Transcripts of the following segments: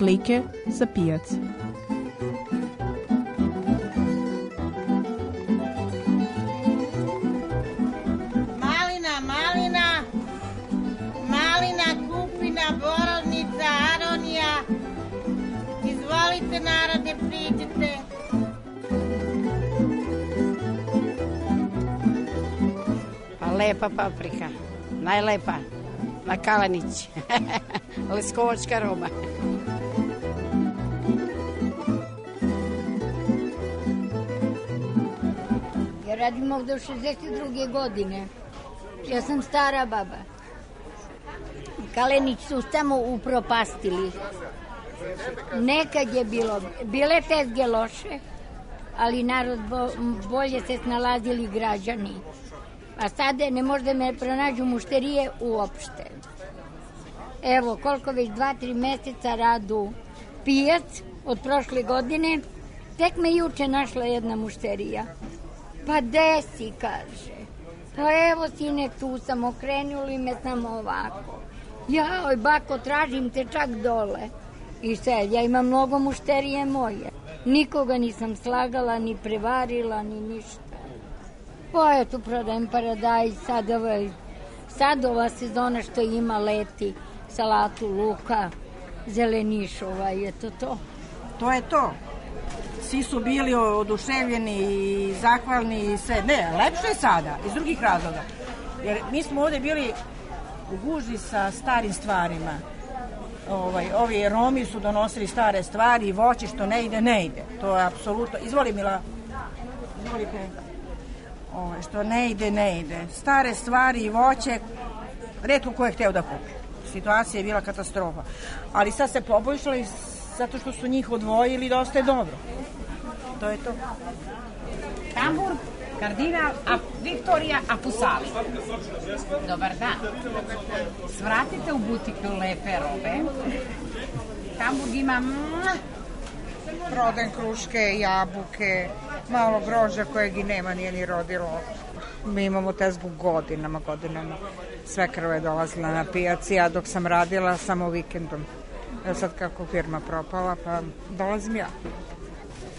Slike sa pijac. Malina, malina, malina, kupina, borovnica, aronija. Izvolite narode, priđite. Pa lepa paprika, najlepa, na Kalanić, Leskovačka Roma. Radim ovde od 62. godine. Ja sam stara baba. Kalenić su samo upropastili. Nekad je bilo, bile tezge loše, ali narod bo, bolje se snalazili građani. A sada ne možda me pronađu mušterije uopšte. Evo, koliko već dva, tri meseca radu pijac od prošle godine, tek me juče našla jedna mušterija. Pa desi, kaže. Pa evo, sine, tu sam, okrenuli me samo ovako. Ja, oj, bako, tražim te čak dole. I sad, ja imam mnogo mušterije moje. Nikoga nisam slagala, ni prevarila, ni ništa. Pa eto, prodajem paradajz, sad, ovaj, sad ova sezona što ima leti, salatu luka, zeleniš, ovaj, eto to. To je to. Svi su bili oduševljeni i zahvalni i sve. Ne, lepše je sada, iz drugih razloga. Jer mi smo ovde bili u gužvi sa starim stvarima. Ovaj, ovi Romi su donosili stare stvari i voće što ne ide, ne ide. To je apsolutno... Izvoli Mila. Izvolite. Ovaj, što ne ide, ne ide. Stare stvari i voće, redko ko je hteo da kupi. Situacija je bila katastrofa. Ali sad se poboljšala i zato što su njih odvojili dosta je dobro. To je to. Tambur, kardinal, a Viktorija Apusali. Dobar dan. Svratite u butiku lepe robe. Hamburg ima... Prodajem kruške, jabuke, malo groža kojeg i nema, nije ni rodilo. Mi imamo tezgu godinama, godinama. Sve krve je dolazila na pijaci, a dok sam radila samo vikendom. Evo sad kako firma propala, pa dolazim ja.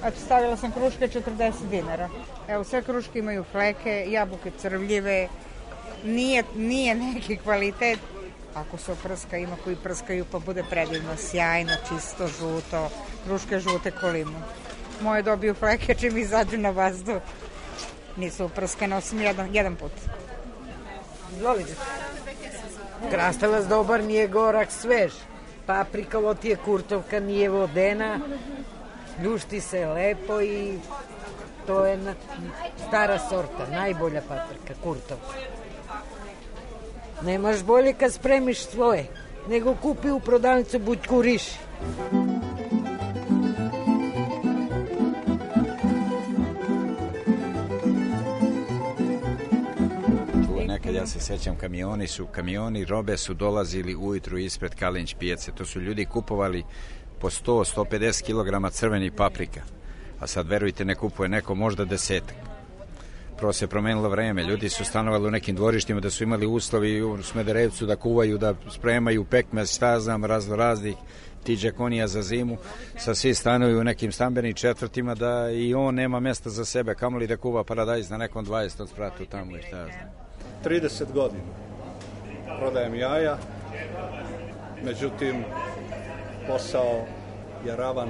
Eto, stavila sam kruške 40 dinara. Evo, sve kruške imaju fleke, jabuke crvljive, nije, nije neki kvalitet. Ako se oprska, ima koji prskaju, pa bude predivno, sjajno, čisto, žuto, kruške žute ko limun. Moje dobiju fleke čim izađu na vazduh. Nisu uprskane, osim jedan, jedan put. Izvolite. Krastavac dobar, nije gorak, svež. Paprika, ovo ti je kurtovka, nije vodena. Ljušti se lepo i to je na, stara sorta, najbolja paprika, kurtovka. Nemaš bolje kad spremiš svoje, nego kupi u prodavnicu bućku riši. Nekad ja se sećam kamioni su kamioni robe su dolazili ujutru ispred Kalinć pijace. To su ljudi kupovali po 100 150 kg crvenih paprika. A sad verujte ne kupuje neko možda desetak. Prvo se promenilo vreme, ljudi su stanovali u nekim dvorištima da su imali uslovi u Smederevcu da kuvaju, da spremaju pekmez, šta znam, razno raznih ti džakonija za zimu, sa svi stanovi u nekim stambenim četvrtima da i on nema mesta za sebe, kamoli da kuva paradajz na nekom 20. spratu tamo i šta ja znam. 30 godina prodajem jaja, međutim posao je ravan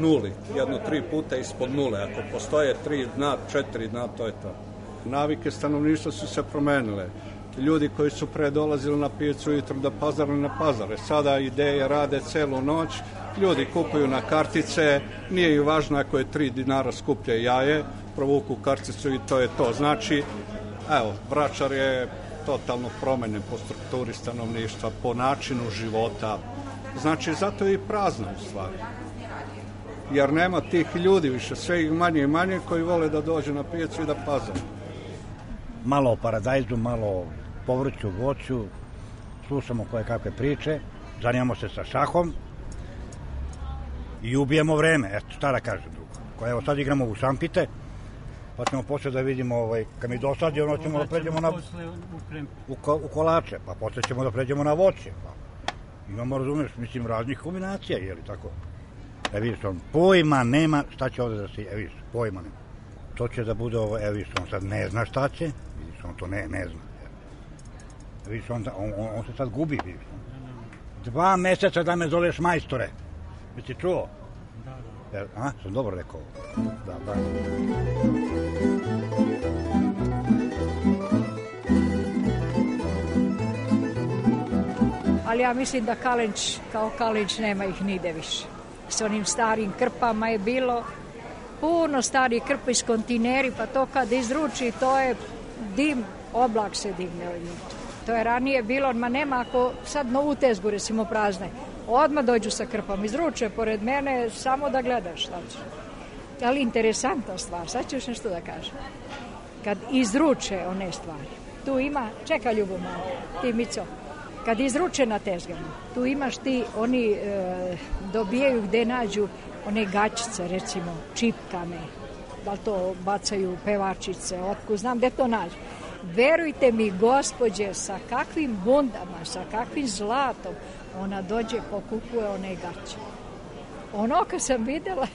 nuli, jedno tri puta ispod nule. Ako postoje tri dna, četiri dna, to je to. Navike stanovništva su se promenile. Ljudi koji su pre dolazili na pijacu ujutro da pazare na pazare, sada ideje rade celu noć, ljudi kupuju na kartice, nije i važno ako je 3 dinara skuplje jaje, provuku karticu i to je to. Znači, evo, Vračar je totalno promenjen po strukturi stanovništva, po načinu života. Znači, zato je i prazna u stvari. Jer nema tih ljudi više, sve ih manje i manje koji vole da dođu na pijacu i da pazare. Malo o paradajzu, malo o povrću, voću, slušamo koje kakve priče, zanimamo se sa šahom i ubijemo vreme, eto šta da kažem drugo. Ko evo sad igramo u šampite, pa ćemo posle da vidimo, ovaj, kad mi dosadi, ono ćemo da pređemo na, u, ko, u kolače, pa posle ćemo da pređemo na voće. Pa. Imamo, razumeš, mislim, raznih kombinacija, je li tako? E vidiš, on pojma nema šta će ovde da se, e vidiš, pojma nema. To će da bude ovo, e vidiš, on sad ne zna šta će, vidiš, on to ne, ne zna. E, vidiš, on, on, on, se sad gubi, vidiš. Dva meseca da me zoveš majstore. Jesi čuo? Da, da. A, sam dobro rekao. Da, da. Ali ja mislim da Kalenč kao Kalenč nema ih nide više. S onim starim krpama je bilo puno starih krpa iz kontineri, pa to kad izruči, to je dim, oblak se digne od njih. To je ranije bilo, ma nema ako sad novu tezgu recimo prazne, odmah dođu sa krpom, izruče pored mene, samo da gledaš šta će. Ali interesantna stvar, sad ću još nešto da kažem. Kad izruče one stvari, tu ima, čeka ljubav malo, ti Mico, kad izruče na tezgama, tu imaš ti, oni e, dobijaju gde nađu one gačice, recimo, čipkane, da li to bacaju pevačice, otku, znam gde to nađu. Verujte mi, gospođe, sa kakvim bundama, sa kakvim zlatom, ona dođe, pokupuje one gaće. Ono kad sam videla,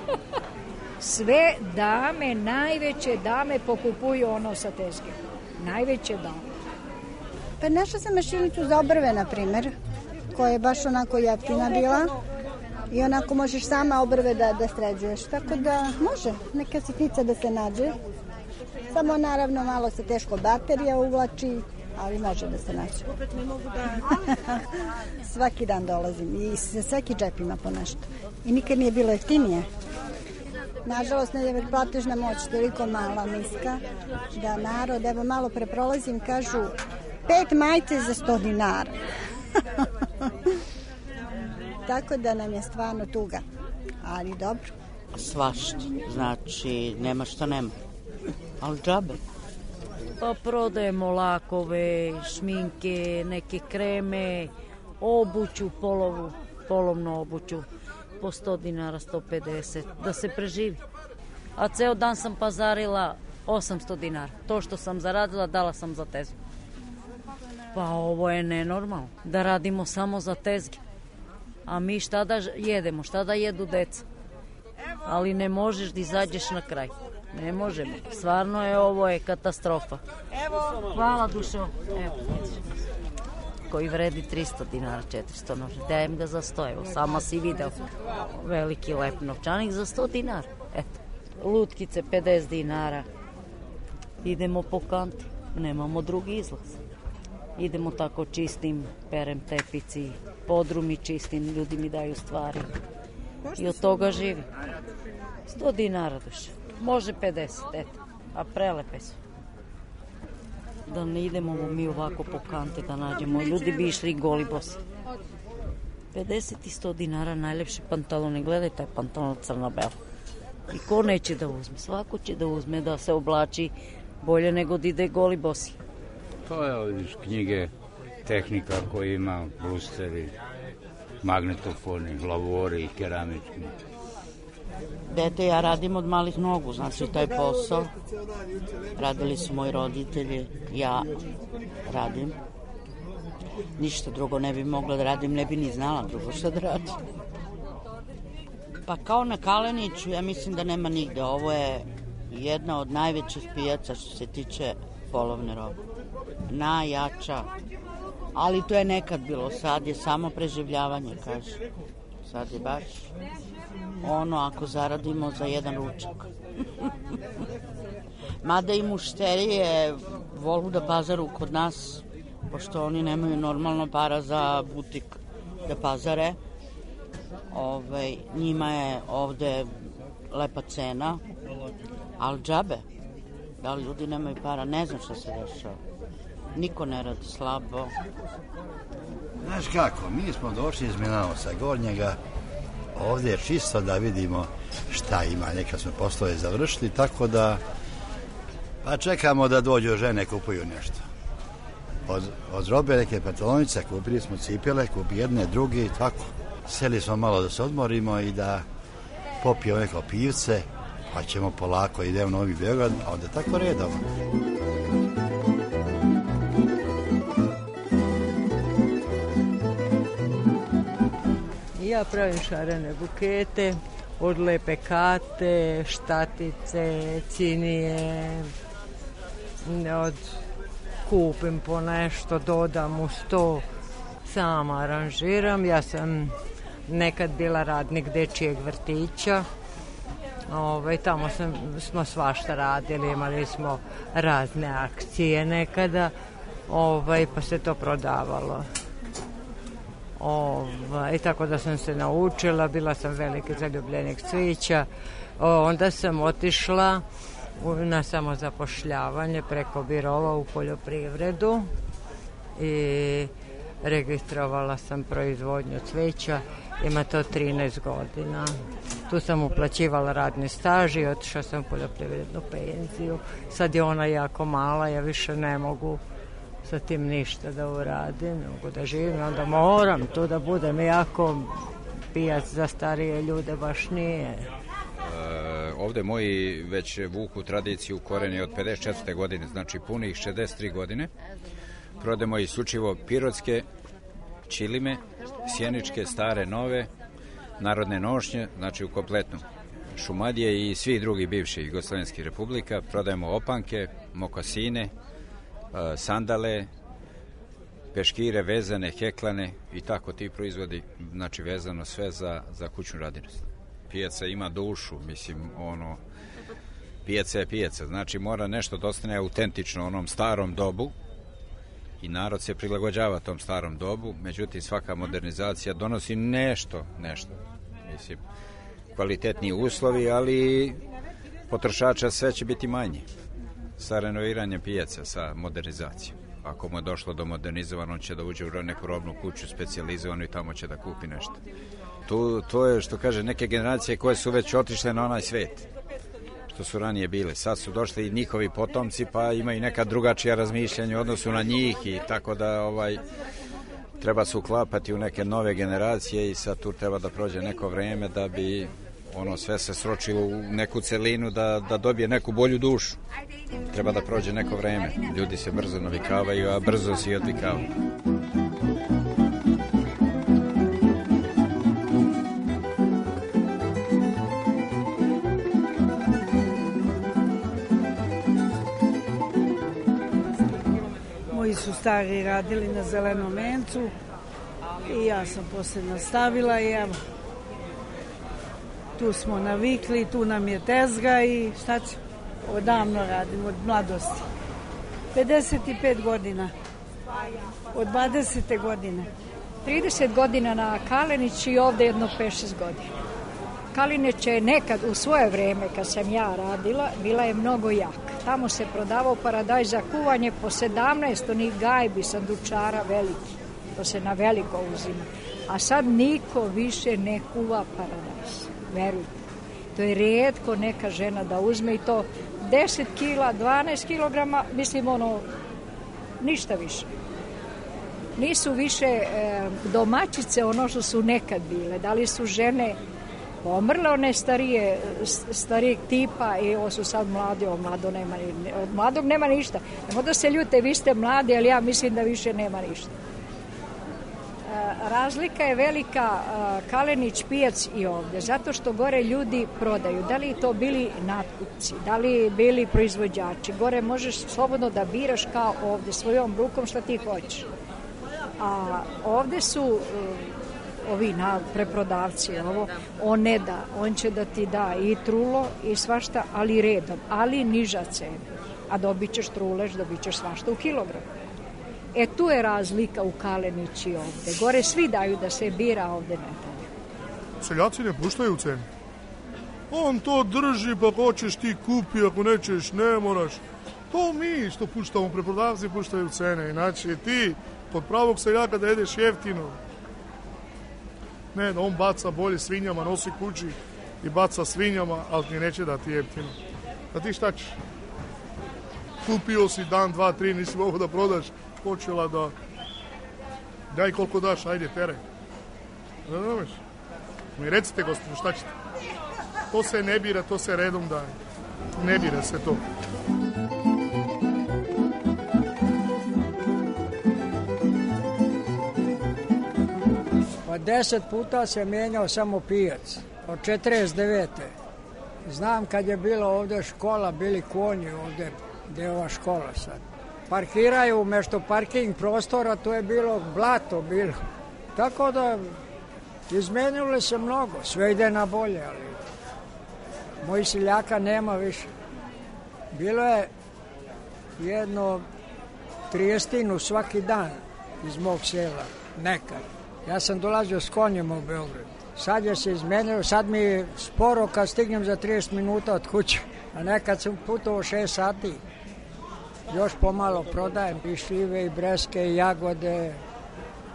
sve dame, najveće dame pokupuju ono sa tezge. Najveće dame. Pa našla sam mašinicu za obrve, na primer, koja je baš onako jeftina bila i onako možeš sama obrve da, da sređuješ. Tako da može neka sitnica da se nađe. Samo naravno malo se teško baterija uvlači, ali može da se nađe. Da... Svaki dan dolazim i sa svaki džep ima po nešto. I nikad nije bilo jeftinije. Nažalost, ne je platežna moć toliko mala, niska, da narod, evo malo preprolazim, kažu pet majice za 100 dinara. Tako da nam je stvarno tuga, ali dobro. Svašta, znači nema što nema. Ali džabe. Pa prodajemo lakove, šminke, neke kreme, obuću, polovu, polovnu obuću po 100 dinara, 150, da se preživi. A ceo dan sam pazarila 800 dinara. To što sam zaradila, dala sam za tezu. Pa ovo je nenormalno, da radimo samo za tezge. A mi šta da jedemo, šta da jedu deca? Ali ne možeš da izađeš na kraj. Ne možemo. Stvarno je ovo je katastrofa. Evo. Hvala dušo. Evo. Koji vredi 300 dinara, 400 nože. Dajem ga za 100, evo, sama si video. Veliki lep novčanik za 100 dinara. Eto. Lutkice 50 dinara. Idemo po kanti. Nemamo drugi izlaz. Idemo tako čistim, perem tepici, podrumi čistim, ljudi mi daju stvari. I od toga živi. 100 dinara duše. Može 50, eto. A prelepe su. Da ne idemo mi ovako po kante da nađemo. Ljudi bi išli goli bosi. 50 i 100 dinara najlepše pantalone. Gledaj taj pantalon crno-belo. I ko neće da uzme? Svako će da uzme da se oblači bolje nego da ide goli bosi. To je, vidiš, knjige, tehnika koja ima, blusteri, magnetofoni, lavori, keramički. Dete, ja radim od malih nogu, znači taj posao. Radili su moji roditelji, ja radim. Ništa drugo ne bi mogla da radim, ne bi ni znala drugo šta da radim. Pa kao na Kaleniću, ja mislim da nema nigde. Ovo je jedna od najvećih pijaca što se tiče polovne robe. Najjača Ali to je nekad bilo, sad je samo preživljavanje, kaže. Sad je baš ono ako zaradimo za jedan ručak. Mada i mušterije volu da pazaru kod nas, pošto oni nemaju normalno para za butik da pazare. Ove, ovaj, njima je ovde lepa cena, ali džabe. Da li ljudi nemaju para, ne znam šta se dešava. Niko ne radi slabo. Znaš kako, mi smo došli iz Milanosa Gornjega, ovde je čisto da vidimo šta ima, neka smo poslove završili, tako da pa čekamo da dođu žene kupuju nešto. Od, od robe neke pantalonice, kupili smo cipele, kupi jedne, drugi, tako. Seli smo malo da se odmorimo i da popijemo neko pivce, pa ćemo polako idemo u Novi Beograd, a onda tako redom. Ja pravim šarene bukete, od lepe kate, štatice, cinije, od kupim po nešto, dodam u sto, sama aranžiram. Ja sam nekad bila radnik dečijeg vrtića, Ove, ovaj, tamo sam, smo svašta radili, imali smo razne akcije nekada, ovaj, pa se to prodavalo. Ovaj, tako da sam se naučila, bila sam veliki zaljubljenik cvića. O, onda sam otišla na samozapošljavanje preko birova u poljoprivredu i registrovala sam proizvodnju cveća, ima to 13 godina. Tu sam uplaćivala radni staž i otišla sam u poljoprivrednu penziju. Sad je ona jako mala, ja više ne mogu sa tim ništa da uradim, mogu da živim, onda moram tu da budem jako pijac za starije ljude baš nije. E, ovde moji već vuku tradiciju koreni od 54. godine, znači punih 63 godine. Prodemo isključivo pirotske, čilime, sjeničke, stare, nove, narodne nošnje, znači u kompletnu. Šumadije i svi drugi bivši Jugoslovenskih republika, prodajemo opanke, mokasine, sandale, peškire vezane, heklane i tako ti proizvodi, znači vezano sve za, za kućnu radinost. Pijaca ima dušu, mislim, ono, pijaca je pijaca, znači mora nešto da ostane autentično onom starom dobu i narod se prilagođava tom starom dobu, međutim svaka modernizacija donosi nešto, nešto, mislim, kvalitetni uslovi, ali potrošača sve će biti manje sa renoviranjem pijaca, sa modernizacijom. Ako mu je došlo do modernizovano, će da uđe u neku robnu kuću specializovanu i tamo će da kupi nešto. Tu, to je, što kaže, neke generacije koje su već otišle na onaj svet što su ranije bile. Sad su došli i njihovi potomci, pa imaju neka drugačija razmišljanja u odnosu na njih i tako da ovaj treba se uklapati u neke nove generacije i sad tu treba da prođe neko vreme da bi ono sve se sročilo u neku celinu da, da dobije neku bolju dušu. Treba da prođe neko vreme. Ljudi se brzo navikavaju, a brzo se i odvikavaju. Moji su stari radili na zelenom mencu i ja sam posle nastavila i evo tu smo navikli, tu nam je tezga i šta ću, odavno radim, od mladosti. 55 godina, od 20. godine. 30 godina na Kalenić i ovde jedno 5-6 godina. Kalineć je nekad u svoje vreme, kad sam ja radila, bila je mnogo jaka. Tamo se prodavao paradajz za kuvanje po 17 onih gajbi sandučara veliki. To se na veliko uzima. A sad niko više ne kuva paradajz verujte. To je redko neka žena da uzme i to 10 kila, 12 kilograma, mislim ono, ništa više. Nisu više e, domaćice ono što su nekad bile. Da li su žene pomrle one starije, starijeg tipa i ovo su sad mlade, ovo mlado nema, od mladog nema ništa. Nemo da se ljute, vi ste mladi, ali ja mislim da više nema ništa razlika je velika Kalenić pijac i ovde, zato što gore ljudi prodaju. Da li to bili natkupci, da li bili proizvođači. Gore možeš slobodno da biraš kao ovde, svojom rukom šta ti hoćeš. A ovde su uh, ovi na preprodavci ovo, on ne da, on će da ti da i trulo i svašta, ali redom, ali niža cena. A dobit ćeš truleš, dobit ćeš svašta u kilogram. E tu je razlika u Kalenići ovde. Gore svi daju da se bira, ovde ne daju. Seljaci ne puštaju cenu. On to drži, pa hoćeš ti kupi, ako nećeš ne moraš. To mi što puštamo, preprodavci puštaju cene. Inače ti kod pravog seljaka da jedeš jeftino. Ne, da on baca bolje svinjama, nosi kući i baca svinjama, ali ti neće dati jeftino. Da ti šta ćeš? Kupio si dan, dva, tri, nisi mogo da prodaš, počela da daj koliko daš, ajde, tere. Ne znameš? Mi recite, gospodin, šta ćete? To se ne bira, to se redom daje. Ne bira se to. Pa deset puta se menjao samo pijac, od 49. Znam kad je bila ovde škola, bili konji ovde, gde je ova škola sad. Parkiraju umešto parking prostora, to je bilo blato bilo. Tako da izmenilo se mnogo, sve ide na bolje, ali moji seljaka nema više. Bilo je jedno trijestinu svaki dan iz mog sela, nekad. Ja sam dolazio s konjem u Beograd. Sad je se izmenilo, sad mi je sporo kad stignem za 30 minuta od kuće. A nekad sam putovao 6 sati. Još pomalo prodajem i šljive, i breske, i jagode,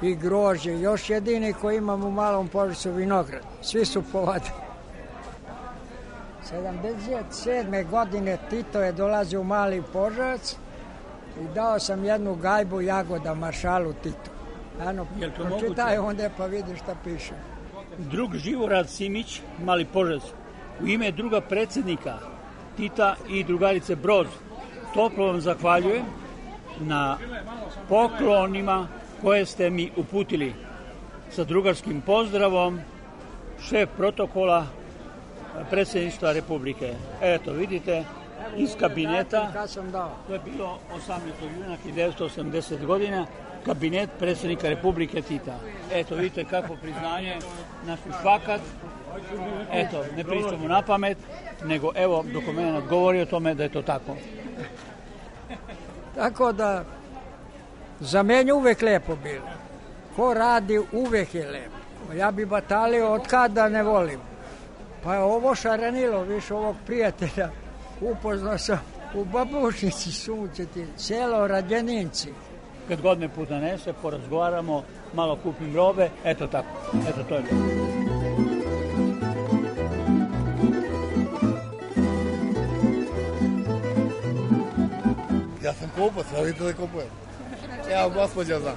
i grožđe. Još jedini koji imam u malom požicu vinograd. Svi su povadili. 77. godine Tito je dolazio u mali požac i dao sam jednu gajbu jagoda maršalu Titu. Ano, pročitaj onda pa vidi šta piše. Drug Živorad Simić, Mali Požac, u ime druga predsednika Tita i drugarice Broz, toplo vam zahvaljujem na poklonima koje ste mi uputili. Sa drugarskim pozdravom, šef protokola predsjedništva Republike. Eto, vidite, iz kabineta, to je bilo 18. juna 1980 godina, kabinet predsjednika Republike Tita. Eto, vidite kako priznanje naš fakat. Eto, ne pričamo na pamet, nego evo dokument govori o tome da je to tako. Tako da, za mene uvek lepo bilo. Ko radi, uvek je lepo. Ja bi batalio od kada ne volim. Pa je ovo šarenilo, više ovog prijatelja. Upoznao sam u babušnici sunčeti, selo Radjaninci. Kad god me put nanese, porazgovaramo, malo kupim robe, eto tako. Eto, to je to. Ja sam kupac, ja vidite da kupujem. Evo, gospođa znam.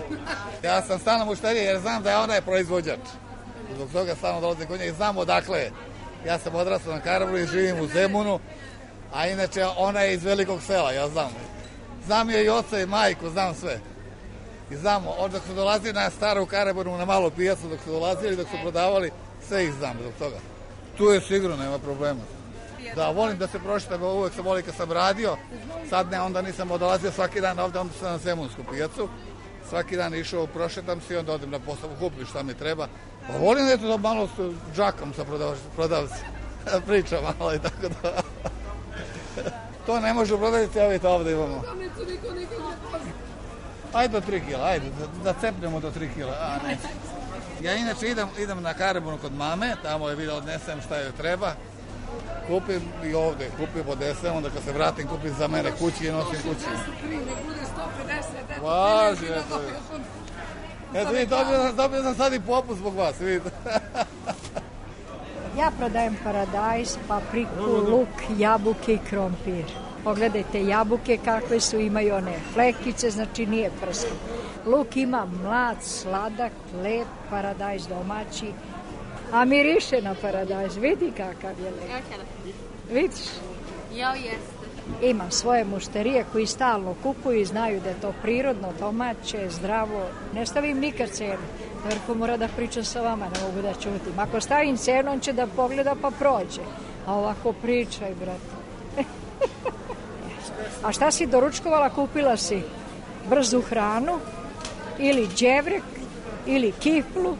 Ja sam stalno mušterija jer znam da je ona je proizvođač. Zbog toga stalno dolazim kod nje i znam odakle je. Ja sam odrastao na Karabru i živim u Zemunu, a inače ona je iz velikog sela, ja znam. Znam je i oca i majku, znam sve. I znam, od dok su dolazili na staru Karabaru, na malu pijacu, dok su dolazili, dok su prodavali, sve ih znam zbog toga. Tu je sigurno, nema problema. Da, volim da se prošitam, uvek sam volim kad sam radio, sad ne, onda nisam odolazio svaki dan ovde, onda sam na Zemunsku pijacu, svaki dan išao, prošetam se i onda odem na posao, kupim šta mi treba. Pa volim eto da malo s džakom sa prodavci, pričam malo i tako da. to ne može prodaviti, evo vidite ovde imamo. Ajde do 3 kila, ajde, da, da cepnemo do 3 kila, a ne. Ja inače idem, idem na Karabunu kod mame, tamo je vidio odnesem šta joj treba, kupim i ovde, kupim odnesem, onda kad se vratim kupim za mene kući i nosim kući. Važi, eto. Eto, vidite, dobio, sam- dobio sam sad i popust zbog vas, vidite. Ja prodajem paradajz, papriku, luk, jabuke i krompir. Pogledajte jabuke kakve su, imaju one flekice, znači nije prsko. Luk ima mlad, sladak, lep, paradajz domaći, a miriše na paradajz. Vidi kakav je lep. Vidiš? Ja, jeste. Imam svoje mušterije koji stalno kupuju i znaju da je to prirodno, domaće, zdravo. Ne stavim nikad cenu. Verko mora da priča sa vama, ne mogu da čutim. Ako stavim cenu, on će da pogleda pa prođe. A ovako pričaj, brate. A šta si doručkovala? Kupila si brzu hranu ili đevrek, ili kiflu,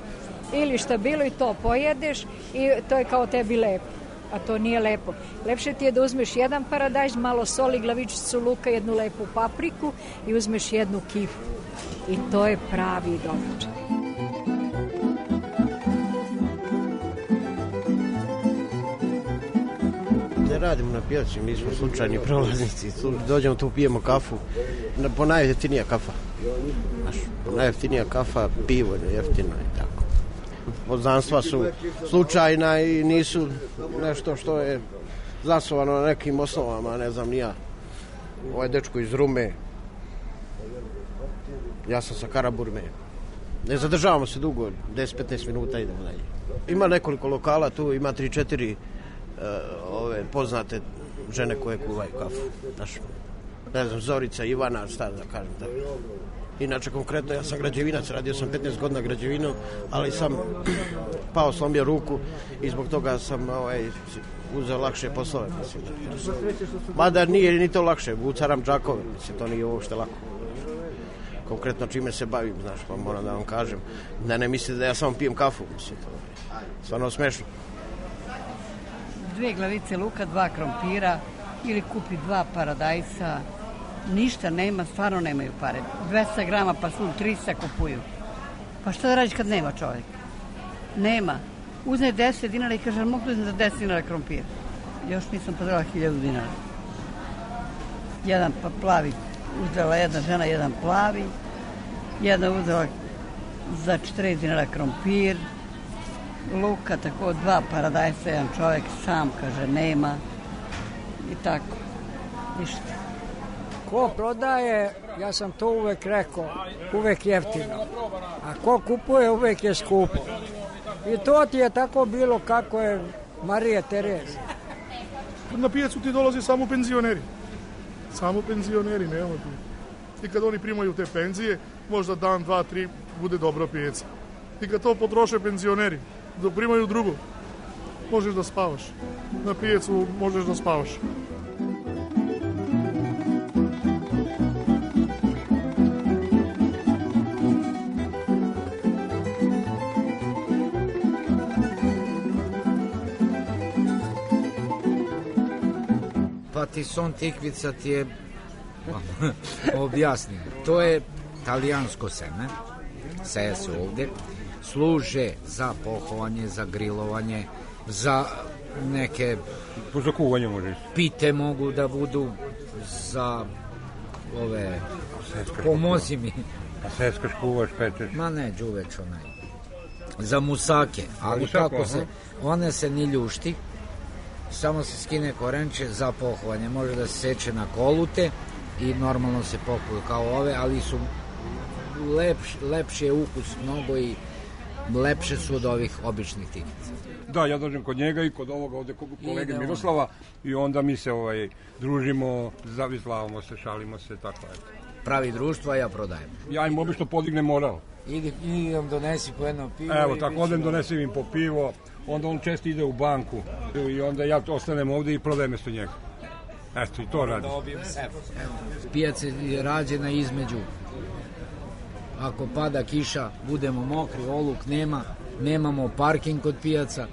ili šta bilo i to pojedeš i to je kao tebi lepo. A to nije lepo. Lepše ti je da uzmeš jedan paradajz, malo soli, glavičicu luka, jednu lepu papriku i uzmeš jednu kiflu. I to je pravi doručak. Radimo na pijaci, mi smo slučajni prolaznici. Dođemo tu, pijemo kafu. Na, po najjeftinija kafa. Znaš, najjeftinija kafa, pivo je jeftino i tako. Poznanstva su slučajna i nisu nešto što je zasnovano na nekim osnovama, ne znam ni ja. Ovaj dečko iz Rume, ja sam sa Karaburme. Ne zadržavamo se dugo, 10-15 minuta idemo dalje. Ima nekoliko lokala tu, ima 3-4 ove poznate žene koje kuvaju kafu. Znaš, ne znam, Zorica, Ivana, šta da kažem tako. Inače, konkretno, ja sam građevinac, radio sam 15 godina građevinu, ali sam pao, slomio ruku i zbog toga sam ovaj, uzeo lakše poslove. Mislim, da. Mada nije ni to lakše, vucaram džakove, mislim, to nije uopšte lako. Konkretno čime se bavim, znaš, pa moram da vam kažem. Da ne mislite da ja samo pijem kafu, mislim, to je stvarno smešno. Dve glavice luka, dva krompira ili kupi dva paradajsa. Ništa nema, stvarno nemaju pare. 200 grama pa su 300 kupuju. Pa šta da radiš kad nema čovjek? Nema. Uzne 10 dinara i kaže, "Jel mogu da za 10 dinara krompir? Još nisam podrala 1000 dinara. Jedan pa plavi, uzela jedna žena, jedan plavi. Jedna uzela za 40 dinara krompir, luka, tako dva paradajsa, jedan čovjek sam kaže nema i tako, ništa. Ko prodaje, ja sam to uvek rekao, uvek jeftino. A ko kupuje, uvek je skupo. I to ti je tako bilo kako je Marija Tereza. Na pijacu ti dolaze samo penzioneri. Samo penzioneri, nema tu. I kad oni primaju te penzije, možda dan, dva, tri, bude dobra pijaca. I kad to potroše penzioneri, да примају друго. Можеш да спаваш. На пијецу можеш да спаваш. па ти сон тиквица ти е па, објасни. Тоа е талијанско семе, сеја се овде, služe za pohovanje, za grilovanje, za neke Za kuvanje može pite mogu da budu za ove pomozi mi. A seskaš, kuvaš, pečeš. ma ne đuveč onaj. Za musake ali musaku, kako se aha. one se ni ljušti samo se skine korenče za pohovanje. Može da se seče na kolute i normalno se pokuju kao ove ali su lepš, lepši je ukus mnogo i lepše su od ovih običnih tikica Da, ja dođem kod njega i kod ovoga ovde kod kolege. Miroslava i onda mi se ovaj družimo, zavizlavamo se, šalimo se, tako eto. pravi društvo a ja prodajem Ja im obično podignem moral. Idi, idem donesi po jedno pivo Evo, i tako odem, donesem im po pivo, onda on često ide u banku i onda ja ostanem ovde i prodajem mesto njega. Eto, i to radi. Dobijem sef. Pijac je rađena između ako pada kiša, budemo mokri, oluk nema, nemamo parking kod pijaca.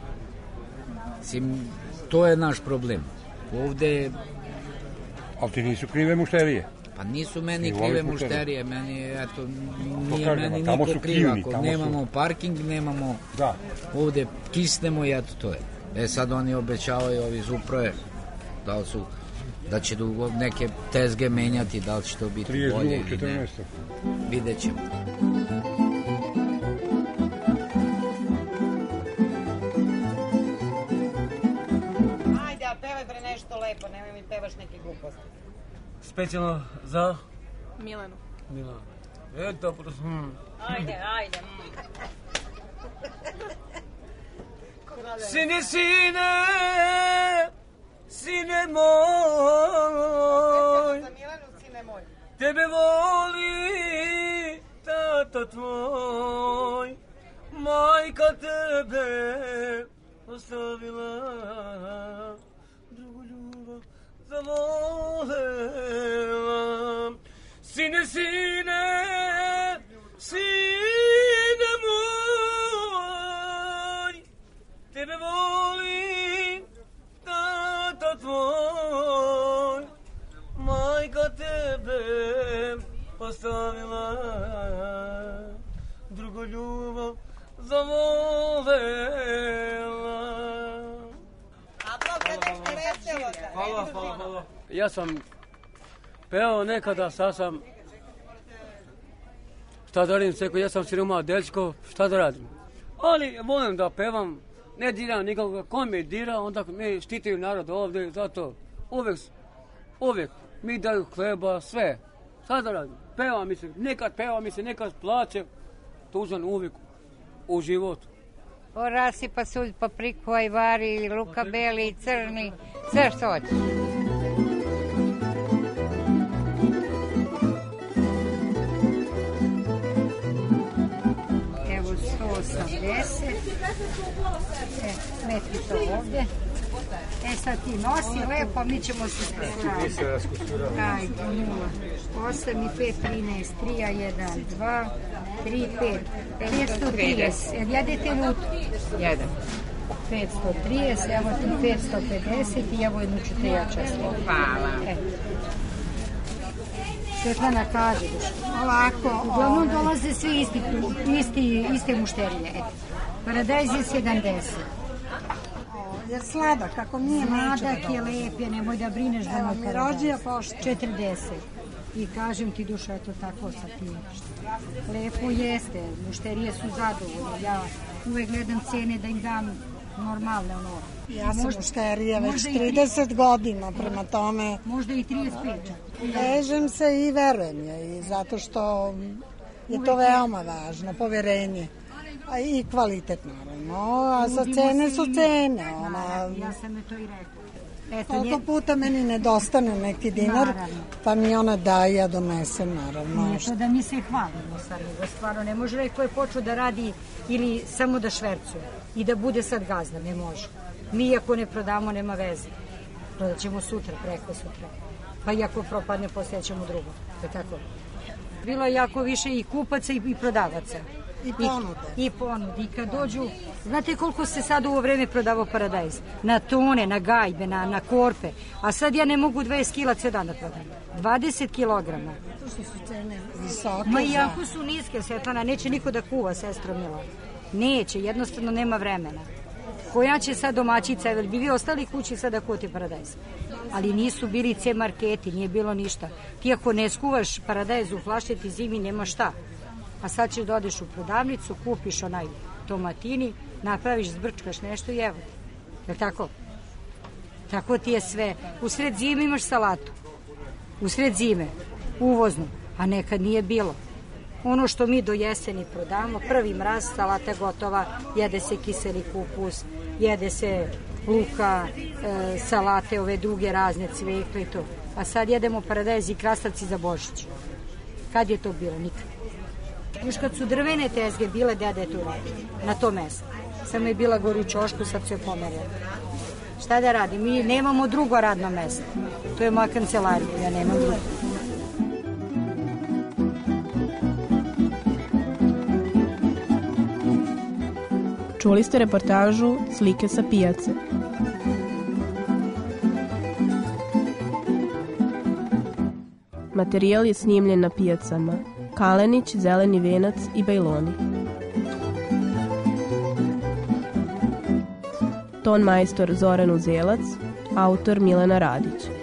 Sim, to je naš problem. Ovde... Ali ti nisu krive mušterije. Pa nisu meni krive mušterije. meni, eto, nije kažem, meni niko su kriv. kivni, Ako tamo su- nemamo parking, nemamo... Da. Ovde kisnemo i eto to je. E sad oni obećavaju ovi iz uprave da su da će dugo neke tezge menjati, da li će to biti 32. bolje ili ne. 14. Vidjet ćemo. Ajde, a pevaj bre nešto lepo, nemoj mi pevaš neke gluposti. Specijalno za Milenu. Milano. E, dobro. Hmm. Ajde, ajde. Sine, sine, sine moj, Za Milenu, sine moj. tebe voli tata tvoj, majka tebe ostavila, drugu ljubav zavolela. Sine, sine, sine drugu ljubav zavolela. Hvala, hvala, hvala. Ja sam peo nekada, sad sam šta da radim, seko, ja sam siroma dečko, šta da radim. Ali volim da pevam, ne diram nikoga, ko me dira, onda me štitaju narod ovde, zato uvek, uvek mi daju hleba, sve. Šta da radim? Peva mi se, nekad peva mi se, nekad plaće, tužan uvek u životu. Orasi, pasulj, papriku, ajvari, luka beli, crni, sve što hoćeš. Evo 180. E, metri to ovde. E sad ti nosi lepo, mi ćemo se spredstaviti. Ajde, nula. 8 i 5, 13, 3, a 1, 2, 3, 5, 530. Jel jedete lutu? Jedan. 530, evo ti 550 i evo jednu ću te ja često. Hvala. E. Svetlana kaže, ovako, uglavnom dolaze svi isti, isti, iste mušterije. Eto. Paradajz je 70. Jer sladak, ako nije Sladak je lep, je, nemoj da brineš da Evo mi rođija pošto. 40. I kažem ti duša, eto tako sa tim. Lepo jeste, mušterije su zadovoljne. Ja uvek gledam cene da im dam normalne ono. Ja sam Možda- mušterija već možda i 30 godina, prema tome Možda i 35 čak. vežem se i verujem je i zato što je to veoma važno, poverenje. A i kvalitet naravno, a sa cene su i mi. cene. Ona, Ja sam je to i rekla. Eto, koliko puta meni nedostane neki dinar, Naravno. pa mi ona daje, ja donesem naravno. Nije to da mi se hvalimo sad, nego stvarno ne može neko je počeo da radi ili samo da švercuje i da bude sad gazda, ne može. Mi ako ne prodamo, nema veze. Prodat ćemo sutra, preko sutra. Pa i ako propadne, poslije ćemo drugo. To je tako. Bilo je jako više i kupaca i, i prodavaca. I ponude. I, i ponude. I kad dođu, znate koliko se sad u ovo vreme prodavao paradajz? Na tone, na gajbe, na, na korpe. A sad ja ne mogu 20 kila sve dana prodam. 20 kilograma. To su cene visoke. Ma iako su niske, Svetlana, neće niko da kuva, sestro Mila. Neće, jednostavno nema vremena. Koja će sad domaćica, jel bi vi ostali kući sad da kuvate paradajz? Ali nisu bili C marketi, nije bilo ništa. Ti ako ne skuvaš paradajz u flašeti zimi, nema šta. A sad ćeš da odeš u prodavnicu, kupiš onaj tomatini, napraviš, zbrčkaš nešto i evo. Je tako? Tako ti je sve. U sred zime imaš salatu. U sred zime. Uvoznu. A nekad nije bilo. Ono što mi do jeseni prodamo, prvi mraz, salata gotova, jede se kiseli kupus, jede se luka, e, salate, ove druge razne cvekle i to. A sad jedemo paradajz i krastavci za Božić. Kad je to bilo? Nikad. Još kad su drvene tezge bile, deda je tu radio, na to mesto. Samo je bila gore u čošku, sad su je pomerila. Šta da radim? Mi nemamo drugo radno mesto. To je moja kancelarija, ja nemam drugo. Čuli ste reportažu Slike sa pijace. Materijal je snimljen na pijacama Kalenić, Zeleni venac i Bajloni. Ton majstor Zoran Uzelac, autor Milena Radić.